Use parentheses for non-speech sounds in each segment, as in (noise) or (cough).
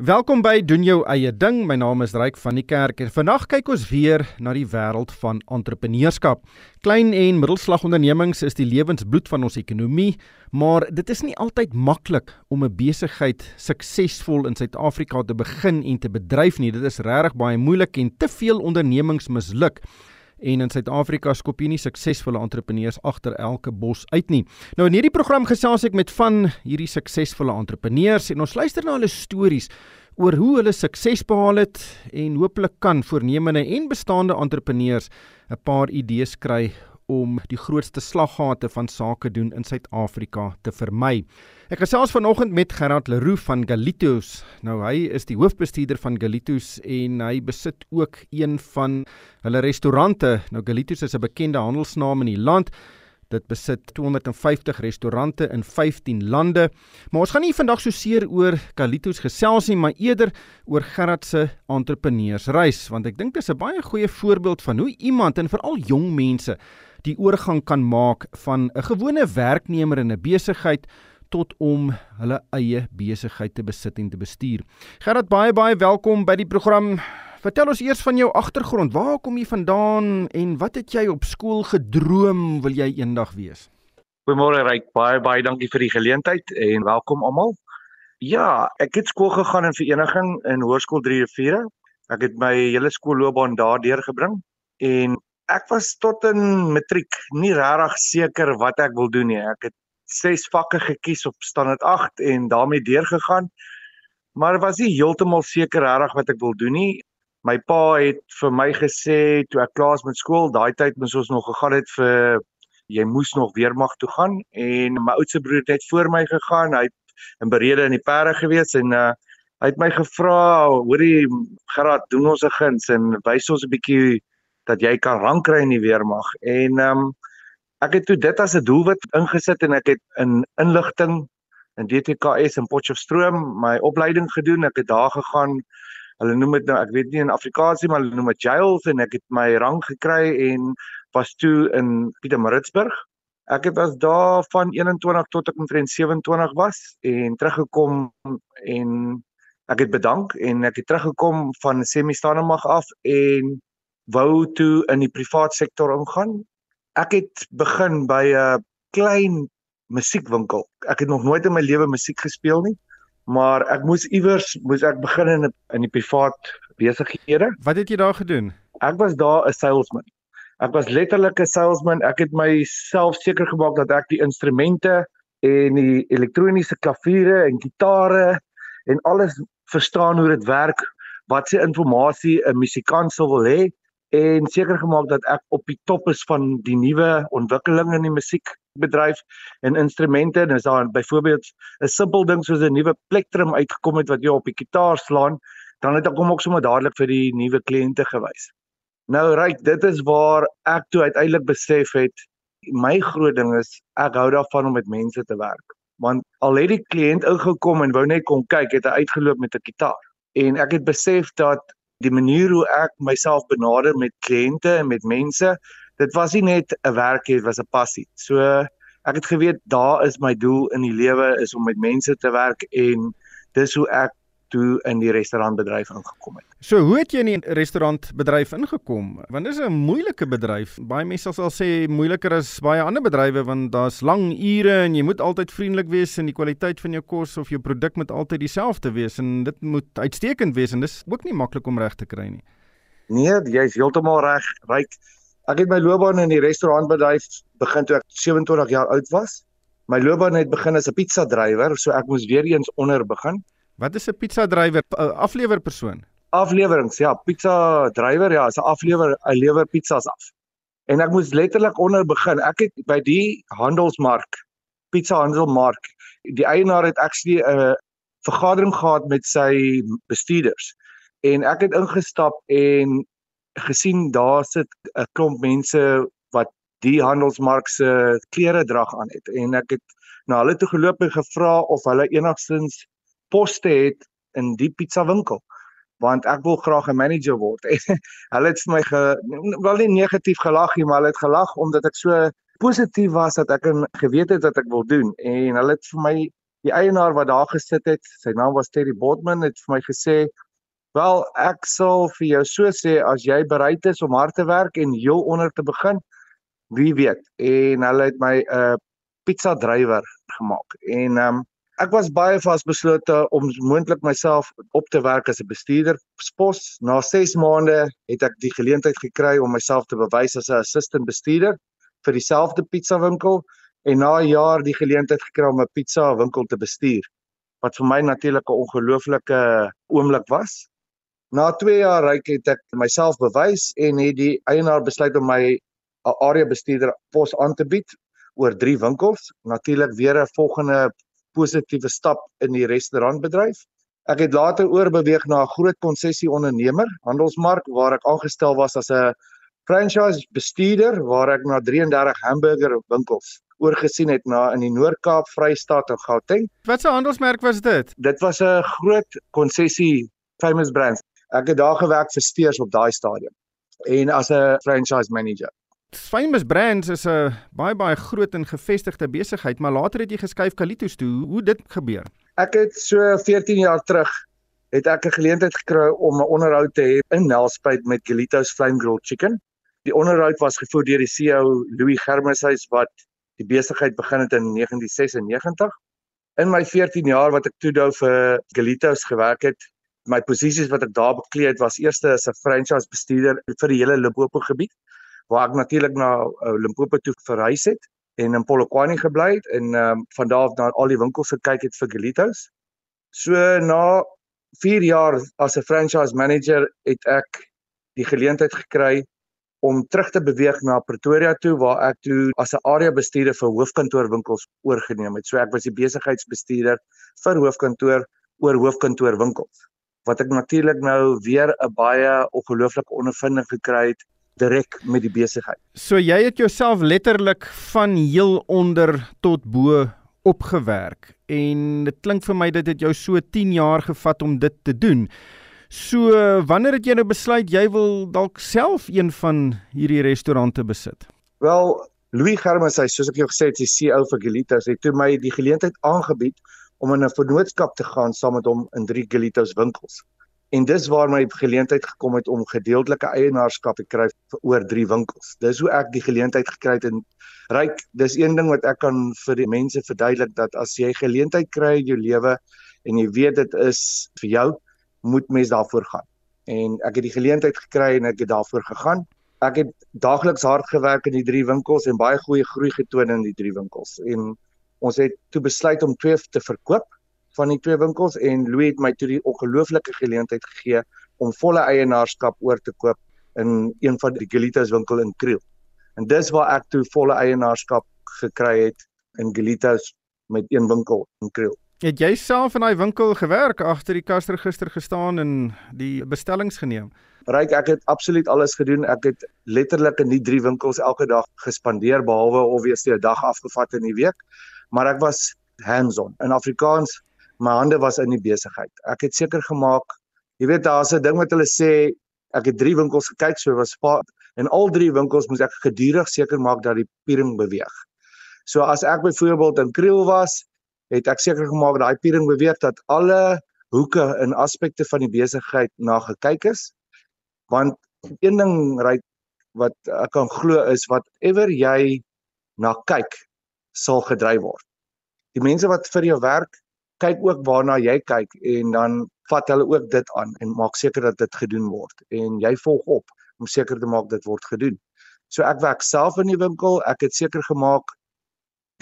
Welkom by doen jou eie ding. My naam is Ryk van die Kerk. Vandag kyk ons weer na die wêreld van entrepreneurskap. Klein en middelslagondernemings is die lewensbloed van ons ekonomie, maar dit is nie altyd maklik om 'n besigheid suksesvol in Suid-Afrika te begin en te bedryf nie. Dit is regtig baie moeilik en te veel ondernemings misluk en in Suid-Afrika skop jy nie suksesvolle entrepreneurs agter elke bos uit nie. Nou in hierdie program gesels ek met van hierdie suksesvolle entrepreneurs en ons luister na hulle stories oor hoe hulle sukses behaal het en hopelik kan voornemende en bestaande entrepreneurs 'n paar idees kry om die grootste slaggate van sake doen in Suid-Afrika te vermy. Ek gesels vanoggend met Gerard Leroux van Galitos. Nou hy is die hoofbestuurder van Galitos en hy besit ook een van hulle restaurante. Nou Galitos is 'n bekende handelsnaam in die land. Dit besit 250 restaurante in 15 lande. Maar ons gaan nie vandag so seer oor Galitos gesels nie, maar eerder oor Gerard se entrepreneursreis, want ek dink dit is 'n baie goeie voorbeeld van hoe iemand en veral jong mense die oorgang kan maak van 'n gewone werknemer in 'n besigheid tot om hulle eie besigheid te besit en te bestuur. Gerard baie baie welkom by die program. Vertel ons eers van jou agtergrond. Waar kom jy vandaan en wat het jy op skool gedroom wil jy eendag wees? Goeiemôre Ryk, baie baie dankie vir die geleentheid en welkom almal. Ja, ek het skool gegaan in vereniging in Hoërskool 3 Riviere. Ek het my hele skoolloopbaan daar deurgebring en ek was tot in matriek nie regtig seker wat ek wil doen nie. Ek het ses vakke gekies op standaard 8 en daarmee deurgegaan. Maar was nie heeltemal seker regtig wat ek wil doen nie. My pa het vir my gesê toe ek klaar is met skool, daai tyd moes ons nog gegaan het vir jy moes nog weermag toe gaan en my oudste broer het net voor my gegaan. Hy het in berede in die perde gewees en uh, hy het my gevra, "Hoorie, Gerard, doen ons 'n guns en wys ons 'n bietjie dat jy kan rank kry in die weermag. En um, ek het toe dit as 'n doelwit ingesit en ek het in inligting in DTKS in Potchefstroom my opleiding gedoen. Ek het daar gegaan. Hulle noem dit nou, ek weet nie in Afrikaans nie, maar hulle noem dit jails en ek het my rang gekry en was toe in Pietermaritzburg. Ek het was daar van 21 tot ek omtrent 27 was en teruggekom en ek het bedank en ek het teruggekom van semi-staande mag af en wou toe in die privaat sektor ingaan. Ek het begin by 'n klein musiekwinkel. Ek het nog nooit in my lewe musiek gespeel nie, maar ek moes iewers moes ek begin in in die privaat besighede. Wat het jy daar gedoen? Ek was daar 'n salesman. Ek was letterlik 'n salesman. Ek het myself seker gemaak dat ek die instrumente en die elektroniese klaviere en gitare en alles verstaan hoe dit werk, wat se inligting 'n musikant sou wil hê en seker gemaak dat ek op die top is van die nuwe ontwikkelinge in die musiekbedryf en instrumente en as daar byvoorbeeld 'n simpel ding soos 'n nuwe plektrum uitgekom het wat jy op die kitaar slaan dan het ek hom ook sommer dadelik vir die nuwe kliënte gewys. Nou ryk, dit is waar ek toe uiteindelik besef het my groot ding is ek hou daarvan om met mense te werk. Want al het die kliënt ingekom en wou net kom kyk, het hy uitgeloop met 'n gitaar. En ek het besef dat die manier hoe ek myself benader met kliënte en met mense, dit was nie net 'n werk nie, dit was 'n passie. So ek het geweet daar is my doel in die lewe is om met mense te werk en dis hoe ek toe in die restaurantbedryf ingekom het. So hoe het jy in die restaurantbedryf ingekom? Want dit is 'n moeilike bedryf. Baie mense sal sê moeiliker as baie ander bedrywe want daar's lang ure en jy moet altyd vriendelik wees en die kwaliteit van jou kos of jou produk moet altyd dieselfde wees en dit moet uitstekend wees en dis ook nie maklik om reg te kry nie. Nee, jy's heeltemal reg, ryk. Ek het my loopbaan in die restaurantbedryf begin toe ek 27 jaar oud was. My loopbaan het begin as 'n pizza drywer, so ek moes weer eens onder begin. Wat is 'n pizza drywer? Aflewerpersoon. Aflewerings, ja, pizza drywer, ja, is 'n aflewer, hy lewer pizzas af. En ek moes letterlik onder begin. Ek het by die handelsmark, pizza handelsmark, die eienaar het actually 'n vergadering gehad met sy bestuurders. En ek het ingestap en gesien daar sit 'n klomp mense wat die handelsmark se klere drag aan het en ek het na hulle toe geloop en gevra of hulle enigstens poste het in die pizza winkel want ek wil graag 'n manager word. (laughs) hulle het vir my ge, wel nie negatief gelag nie, maar hulle het gelag omdat ek so positief was dat ek geweet het wat ek wil doen en hulle het vir my Die eienaar wat daar gesit het, sy naam was Terry Bodman, het vir my gesê, "Wel, ek sal vir jou so sê as jy bereid is om hard te werk en heel onder te begin, wie weet." En hulle het my 'n uh, pizza drywer gemaak. En ehm um, ek was baie vasbeslote om moontlik myself op te werk as 'n bestuurderspos. Na 6 maande het ek die geleentheid gekry om myself te bewys as 'n assistent bestuurder vir dieselfde pizza winkel en na 'n jaar die geleentheid gekry om 'n pizza winkel te bestuur wat vir my natuurlik 'n ongelooflike oomblik was. Na 2 jaar ryk het ek myself bewys en het die eienaar besluit om my 'n area bestuurder pos aan te bied oor 3 winkels. Natuurlik weer 'n volgende positiewe stap in die restaurantbedryf. Ek het later oorbeweeg na 'n groot konsessie ondernemer, Handelsmark, waar ek aangestel was as 'n franchise bestuurder waar ek na 33 hamburger winkels oorgesien het na in die Noord-Kaap, Vrystaat en Gauteng. Wat 'n handelsmerk was dit? Dit was 'n groot konsessie Famous Brands. Ek het daar gewerk vir Steers op daai stadium en as 'n franchise manager. Famous Brands is 'n baie baie groot en gevestigde besigheid, maar later het jy geskuif Kalitos toe. Hoe, dit gebeur? Ek het so 14 jaar terug het ek 'n geleentheid gekry om 'n onderhoud te hê in Nelspruit met Kalitos Flame Grilled Chicken. Die onderhoud was gevoer deur die CEO Louis Germeshuis wat die besigheid begin het in 1996. In my 14 jaar wat ek toe nou vir Kalitos gewerk het, my posisies wat ek daar bekleed het was eerste as 'n franchise bestuurder vir die hele Limpopo gebied waar ek natuurlik na uh, Limpopo toe verhuis het en in Polokwane gebly het en ehm um, van daar af na al die winkels gekyk het vir Gelitos. So na 4 jaar as 'n franchise manager het ek die geleentheid gekry om terug te beweeg na Pretoria toe waar ek toe as 'n area bestuurder vir hoofkantoorwinkels oorgeneem het. So ek was die besigheidsbestuurder vir hoofkantoor oor hoofkantoorwinkels wat ek natuurlik nou weer 'n baie ongelooflike ondervinding gekry het direk met die besigheid. So jy het jouself letterlik van heel onder tot bo opgewerk en dit klink vir my dit het jou so 10 jaar gevat om dit te doen. So wanneer het jy nou besluit jy wil dalk self een van hierdie restaurante besit? Wel, Louis Germes, hy soos ek jou gesê het, hy CEO vir Gelitos, het toe my die geleentheid aangebied om in 'n vennootskap te gaan saam met hom in drie Gelitos winkels. En dis waar my geleentheid gekom het om gedeeltelike eienaarskap te kry oor drie winkels. Dis hoe ek die geleentheid gekry het en ryk, dis een ding wat ek kan vir die mense verduidelik dat as jy geleentheid kry in jou lewe en jy weet dit is vir jou, moet mens daarvoor gaan. En ek het die geleentheid gekry en ek het daarvoor gegaan. Ek het daagliks hard gewerk in die drie winkels en baie goeie groei getoon in die drie winkels. En ons het toe besluit om twee te verkoop van die twee winkels en Louis het my toe die ongelooflike geleentheid gegee om volle eienaarskap oor te koop in een van die Gelitas winkel in Kriel. En dis waar ek toe volle eienaarskap gekry het in Gelitas met een winkel in Kriel. Het jy self in daai winkel gewerk, agter die kasregister gestaan en die bestellings geneem? Ryk, ek het absoluut alles gedoen. Ek het letterlik in die drie winkels elke dag gespandeer behalwe weer 'n dag afgevat in die week, maar ek was hands-on. In Afrikaans my hande was in die besigheid. Ek het seker gemaak, jy weet daar's 'n ding wat hulle sê, ek het drie winkels gekyk, so was spaar en al drie winkels moes ek gedurig seker maak dat die piering beweeg. So as ek byvoorbeeld in Kriel was, het ek seker gemaak daai piering beweeg dat alle hoeke en aspekte van die besigheid na gekyk is. Want een ding ry wat ek kan glo is whatever jy na kyk sal gedryf word. Die mense wat vir jou werk, kyk ook waarna jy kyk en dan vat hulle ook dit aan en maak seker dat dit gedoen word. En jy volg op om seker te maak dit word gedoen. So ek werk self in die winkel, ek het seker gemaak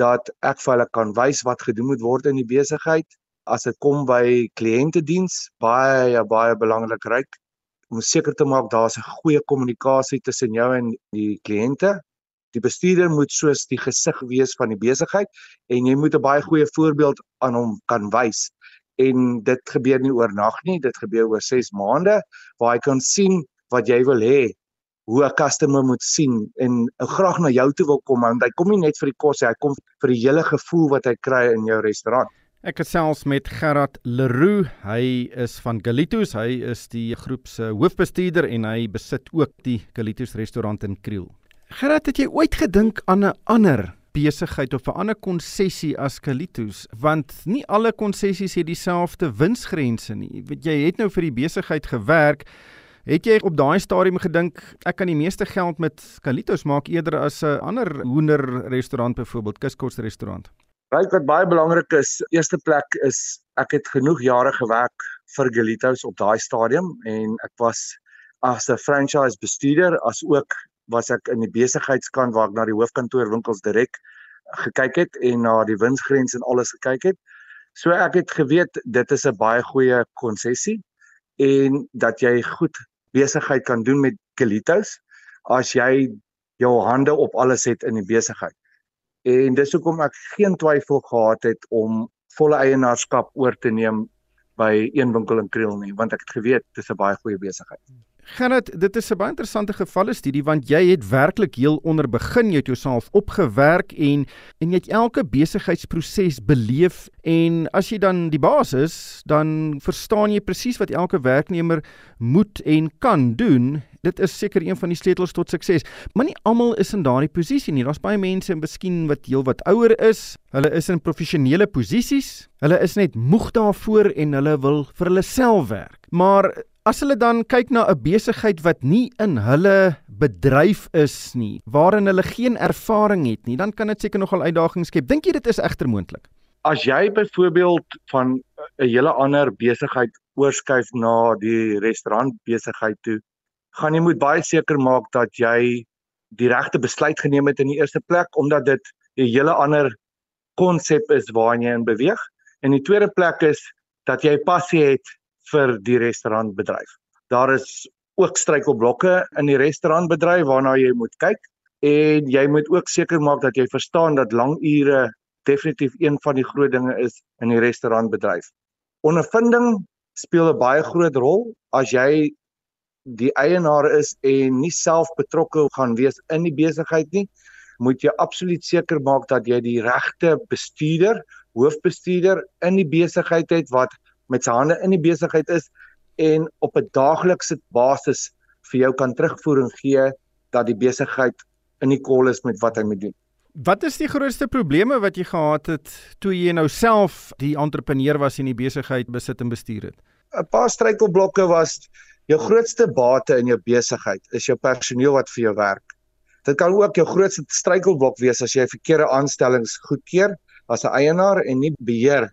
dat ek vir hulle kan wys wat gedoen moet word in die besigheid. As dit kom by kliëntediens, baie baie belangrik ryk. Om seker te maak daar's 'n goeie kommunikasie tussen jou en die kliënte Die bestuurder moet soos die gesig wees van die besigheid en jy moet 'n baie goeie voorbeeld aan hom kan wys. En dit gebeur nie oornag nie, dit gebeur oor 6 maande waar hy kan sien wat jy wil hê, hoe 'n customer moet sien en graag na jou toe wil kom want hy kom nie net vir die kos, hy kom vir die hele gevoel wat hy kry in jou restaurant. Ek gesels met Gerard Leroux. Hy is van Galitos. Hy is die groep se hoofbestuurder en hy besit ook die Galitos restaurant in Kriel. Gerard, het jy ooit gedink aan 'n ander besigheid of 'n ander konsessie as Kalitos want nie alle konsessies het dieselfde winsgrense nie. Weet jy het nou vir die besigheid gewerk. Het jy op daai stadium gedink ek kan die meeste geld met Kalitos maak eerder as 'n ander hoender restaurant byvoorbeeld Kuskos restaurant? Ryk wat baie belangrik is, eerste plek is ek het genoeg jare gewerk vir Galitos op daai stadium en ek was as 'n franchise bestuurder as ook was ek in die besigheidskant waar ek na die hoofkantoor winkels direk gekyk het en na die winsgrens en alles gekyk het. So ek het geweet dit is 'n baie goeie konsessie en dat jy goed besigheid kan doen met Galitos as jy jou hande op alles het in die besigheid en dis hoekom ek geen twyfel gehad het om volle eienaarskap oor te neem by een winkel in Kriel nie want ek het geweet dis 'n baie goeie besigheid. Gerrit, dit is 'n baie interessante gevalle studie want jy het werklik heel onder begin jy het jouself opgewerk en en jy het elke besigheidsproses beleef en as jy dan die baas is, dan verstaan jy presies wat elke werknemer moet en kan doen dit is seker een van die sleutels tot sukses. Maar nie almal is in daardie posisie nie. Daar's baie mense, miskien wat heelwat ouer is. Hulle is in professionele posisies. Hulle is net moeg daarvoor en hulle wil vir hulle self werk. Maar as hulle dan kyk na 'n besigheid wat nie in hulle bedryf is nie, waarin hulle geen ervaring het nie, dan kan dit seker nogal uitdagings skep. Dink jy dit is egter moontlik? As jy byvoorbeeld van 'n hele ander besigheid oorskuif na die restaurantbesigheid toe, gaan jy moet baie seker maak dat jy die regte besluit geneem het in die eerste plek omdat dit 'n hele ander konsep is waarin jy in beweeg. En die tweede plek is dat jy passie het vir die restaurantbedryf. Daar is ook struikelblokke in die restaurantbedryf waarna jy moet kyk en jy moet ook seker maak dat jy verstaan dat lang ure definitief een van die groot dinge is in die restaurantbedryf. Ondervinding speel 'n baie groot rol as jy die eienaar is en nie self betrokke gaan wees in die besigheid nie, moet jy absoluut seker maak dat jy die regte bestuurder, hoofbestuurder in die besigheid het wat met sy hande in die besigheid is en op 'n daaglikse basis vir jou kan terugvoering gee dat die besigheid in die kol is met wat hy moet doen. Wat is die grootste probleme wat jy gehad het toe jy nou self die entrepreneur was en die besigheid besit en bestuur het? 'n Paar struikelblokke was Jou grootste bate in jou besigheid is jou personeel wat vir jou werk. Dit kan ook jou grootste struikelblok wees as jy verkeerde aanstellings goedkeur as 'n eienaar en nie beheer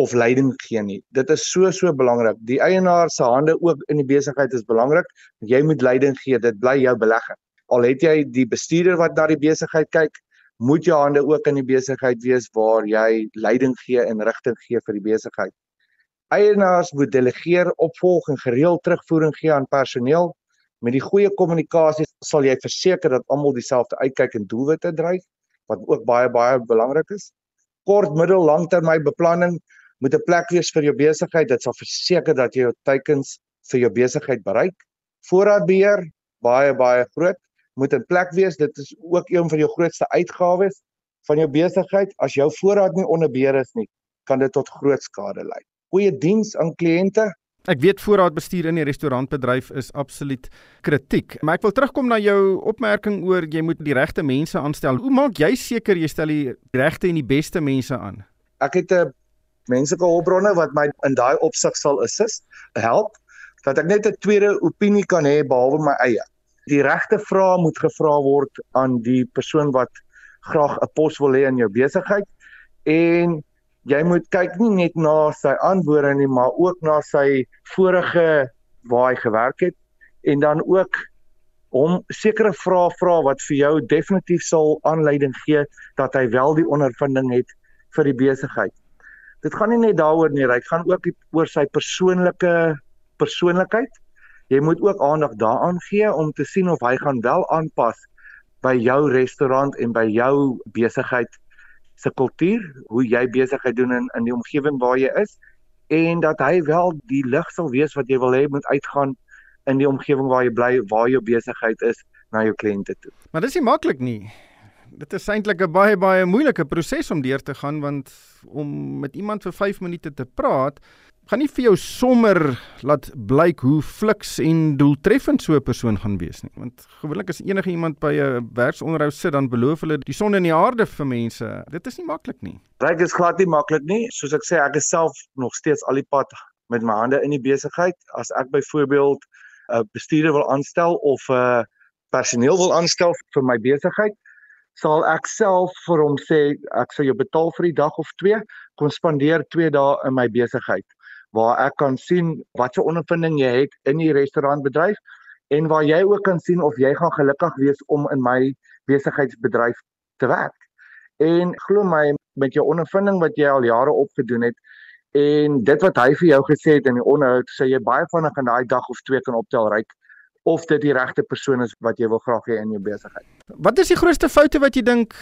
of leiding gee nie. Dit is so so belangrik. Die eienaar se hande ook in die besigheid is belangrik. Jy moet leiding gee. Dit bly jou belegging. Al het jy die bestuurder wat na die besigheid kyk, moet jou hande ook in die besigheid wees waar jy leiding gee en rigting gee vir die besigheid. Eienaars moet delegeer, opvolg en gereeld terugvoering gee aan personeel. Met die goeie kommunikasie sal jy verseker dat almal dieselfde uitkyk en doelwitte dryf, wat ook baie baie belangrik is. Kort, middel, langtermynbeplanning moet 'n plek wees vir jou besigheid. Dit sal verseker dat jy jou teikens vir jou besigheid bereik. Voorraadbeheer, baie baie groot, moet 'n plek wees. Dit is ook een van jou grootste uitgawes van jou besigheid. As jou voorraad nie onder beheer is nie, kan dit tot groot skade lei goeie diens aan kliënte. Ek weet voorraadbestuur in die restaurantbedryf is absoluut kritiek, maar ek wil terugkom na jou opmerking oor jy moet die regte mense aanstel. Hoe maak jy seker jy stel die regte en die beste mense aan? Ek het 'n menslike hulpbronne wat my in daai opsig sal assist, help dat ek net 'n tweede opinie kan hê behalwe my eie. Die regte vrae moet gevra word aan die persoon wat graag 'n pos wil hê in jou besigheid en jy moet kyk nie net na sy antwoorde nie, maar ook na sy vorige waar hy gewerk het en dan ook om sekere vrae vra wat vir jou definitief sal aanleiding gee dat hy wel die ondervinding het vir die besigheid. Dit gaan nie net daaroor nie, dit gaan ook oor sy persoonlike persoonlikheid. Jy moet ook aandag daaraan gee om te sien of hy gaan wel aanpas by jou restaurant en by jou besigheid se kultuur, hoe jy besigheid doen in in die omgewing waar jy is en dat hy wel die lig sal wees wat jy wil hê moet uitgaan in die omgewing waar jy bly, waar jou besigheid is na jou kliënte toe. Maar dis nie maklik nie. Dit is eintlik 'n baie baie moeilike proses om deur te gaan want om met iemand vir 5 minute te praat gaan nie vir jou sommer laat blyk hoe fliks en doeltreffend so 'n persoon gaan wees nie. Want gewoonlik as enige iemand by 'n werksonderhoud sit, dan beloof hulle die son en die aarde vir mense. Dit is nie maklik nie. Ryk is glad nie maklik nie. Soos ek sê, ek is self nog steeds al die pad met my hande in die besigheid. As ek byvoorbeeld 'n bestuurder wil aanstel of 'n uh, personeel wil aanstel vir my besigheid, sal ek self vir hom sê ek sal jou betaal vir die dag of twee, kon spandeer 2 dae in my besigheid waar ek kan sien watse ondervinding jy het in die restaurantbedryf en waar jy ook kan sien of jy gaan gelukkig wees om in my besigheidsbedryf te werk. En glo my met jou ondervinding wat jy al jare opgedoen het en dit wat hy vir jou gesê het in die onderhoud, sê jy baie vinnig in daai dag of twee kan optel ryk of dit die regte persoon is wat jy wil graag hê in jou besigheid. Wat is die grootste foute wat jy dink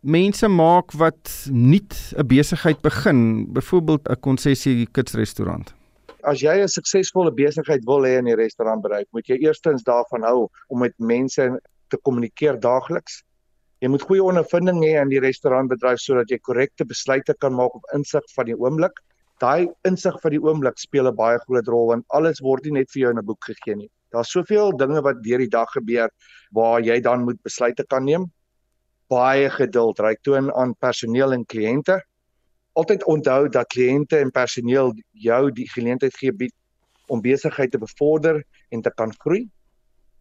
mense maak wat nuut 'n besigheid begin, byvoorbeeld 'n konsessie kitsrestaurant? As jy 'n suksesvolle besigheid wil hê in die restaurantbedryf, moet jy eerstens daarvan hou om met mense te kommunikeer daagliks. Jy moet goeie ondervinding hê in die restaurantbedryf sodat jy korrekte besluite kan maak op insig van die oomblik. Daai insig van die oomblik speel 'n baie groot rol want alles word nie net vir jou in 'n boek gegee nie. Daar's soveel dinge wat deur die dag gebeur waar jy dan moet besluite kan neem. Baie geduld, ry toon aan personeel en kliënte. Altyd onthou dat kliënte en personeel jou die geleentheid gee bied om besigheid te bevorder en te kan groei.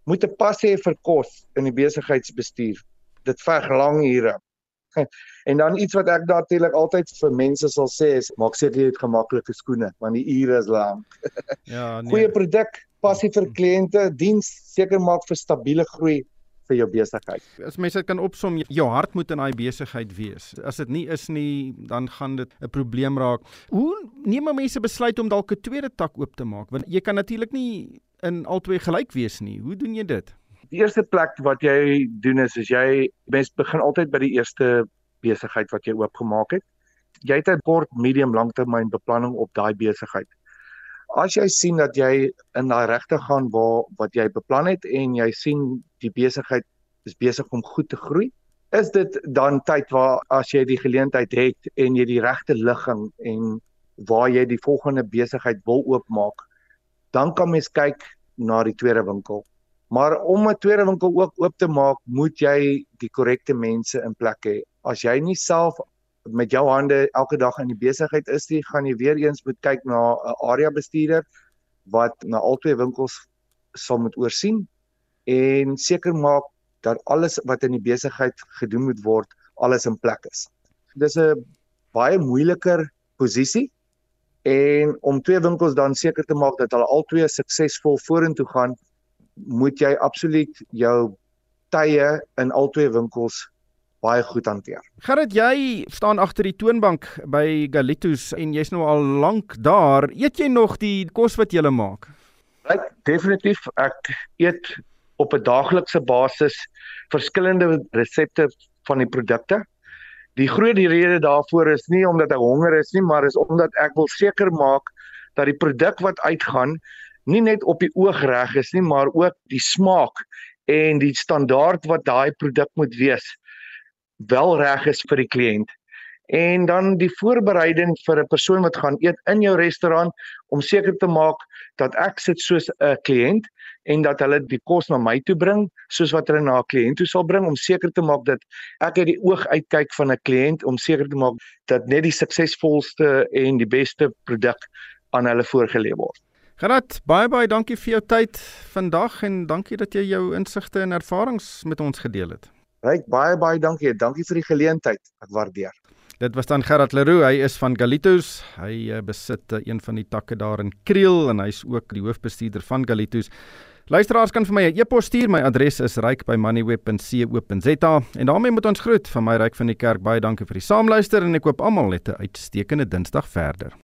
Moet 'n pas hê vir kos in die besigheidsbestuur. Dit verg lang ure. (laughs) En dan iets wat ek natuurlik altyd vir mense sal sê is maak seker jy het gemaklike skoene want die ure is lank. (laughs) Ja, nee. Goeie produk, passie vir kliënte, diens seker maak vir stabiele groei vir jou besigheid. As mense dit kan opsom, jou hart moet in daai besigheid wees. As dit nie is nie, dan gaan dit 'n probleem raak. Hoe neem mense besluit om dalk 'n tweede tak oop te maak? Want jy kan natuurlik nie in albei gelyk wees nie. Hoe doen jy dit? Die eerste plek wat jy doen is as jy mens begin altyd by die eerste besigheid wat jy oopgemaak het. Jy het 'n kort, medium, langtermyn beplanning op daai besigheid as jy sien dat jy in daai regte gaan waar wat jy beplan het en jy sien die besigheid is besig om goed te groei, is dit dan tyd waar as jy die geleentheid het en jy die regte ligging en waar jy die volgende besigheid wil oopmaak, dan kan mens kyk na die tweede winkel. Maar om 'n tweede winkel ook oop te maak, moet jy die korrekte mense in plek hê. As jy nie self met jou hande elke dag in die besigheid is jy gaan jy weer eens moet kyk na 'n area bestuurder wat na albei winkels sal moet oorsien en seker maak dat alles wat in die besigheid gedoen moet word alles in plek is. Dis 'n baie moeiliker posisie en om twee winkels dan seker te maak dat hulle albei suksesvol vorentoe gaan moet jy absoluut jou tye in albei winkels baie goed hanteer. Gerrit, jy staan agter die toonbank by Galitos en jy's nou al lank daar. Eet jy nog die kos wat jy maak? Ek definitief ek eet op 'n daaglikse basis verskillende resepte van die produkte. Die groot rede daarvoor is nie omdat ek honger is nie, maar is omdat ek wil seker maak dat die produk wat uitgaan nie net op die oog reg is nie, maar ook die smaak en die standaard wat daai produk moet wees wel reg is vir die kliënt. En dan die voorbereiding vir 'n persoon wat gaan eet in jou restaurant om seker te maak dat ek sit soos 'n kliënt en dat hulle die kos na my toe bring soos wat hulle na 'n kliënt toe sal bring om seker te maak dat ek uit die oog uitkyk van 'n kliënt om seker te maak dat net die suksesvolste en die beste produk aan hulle voorgelê word. Gerard, baie baie dankie vir jou tyd vandag en dankie dat jy jou insigte en ervarings met ons gedeel het. Ryk baie baie dankie. Dankie vir die geleentheid. Ek waardeer. Dit was dan Gerard Leroux. Hy is van Galitos. Hy uh, besit uh, een van die takke daar in Kriel en hy's ook die hoofbestuurder van Galitos. Luisteraars kan vir my 'n e-pos stuur. My adres is ryk@moneyweb.co.za. En daarmee moet ons groet van my ryk van die kerk. Baie dankie vir die saamluister en ek hoop almal het 'n uitstekende Dinsdag verder.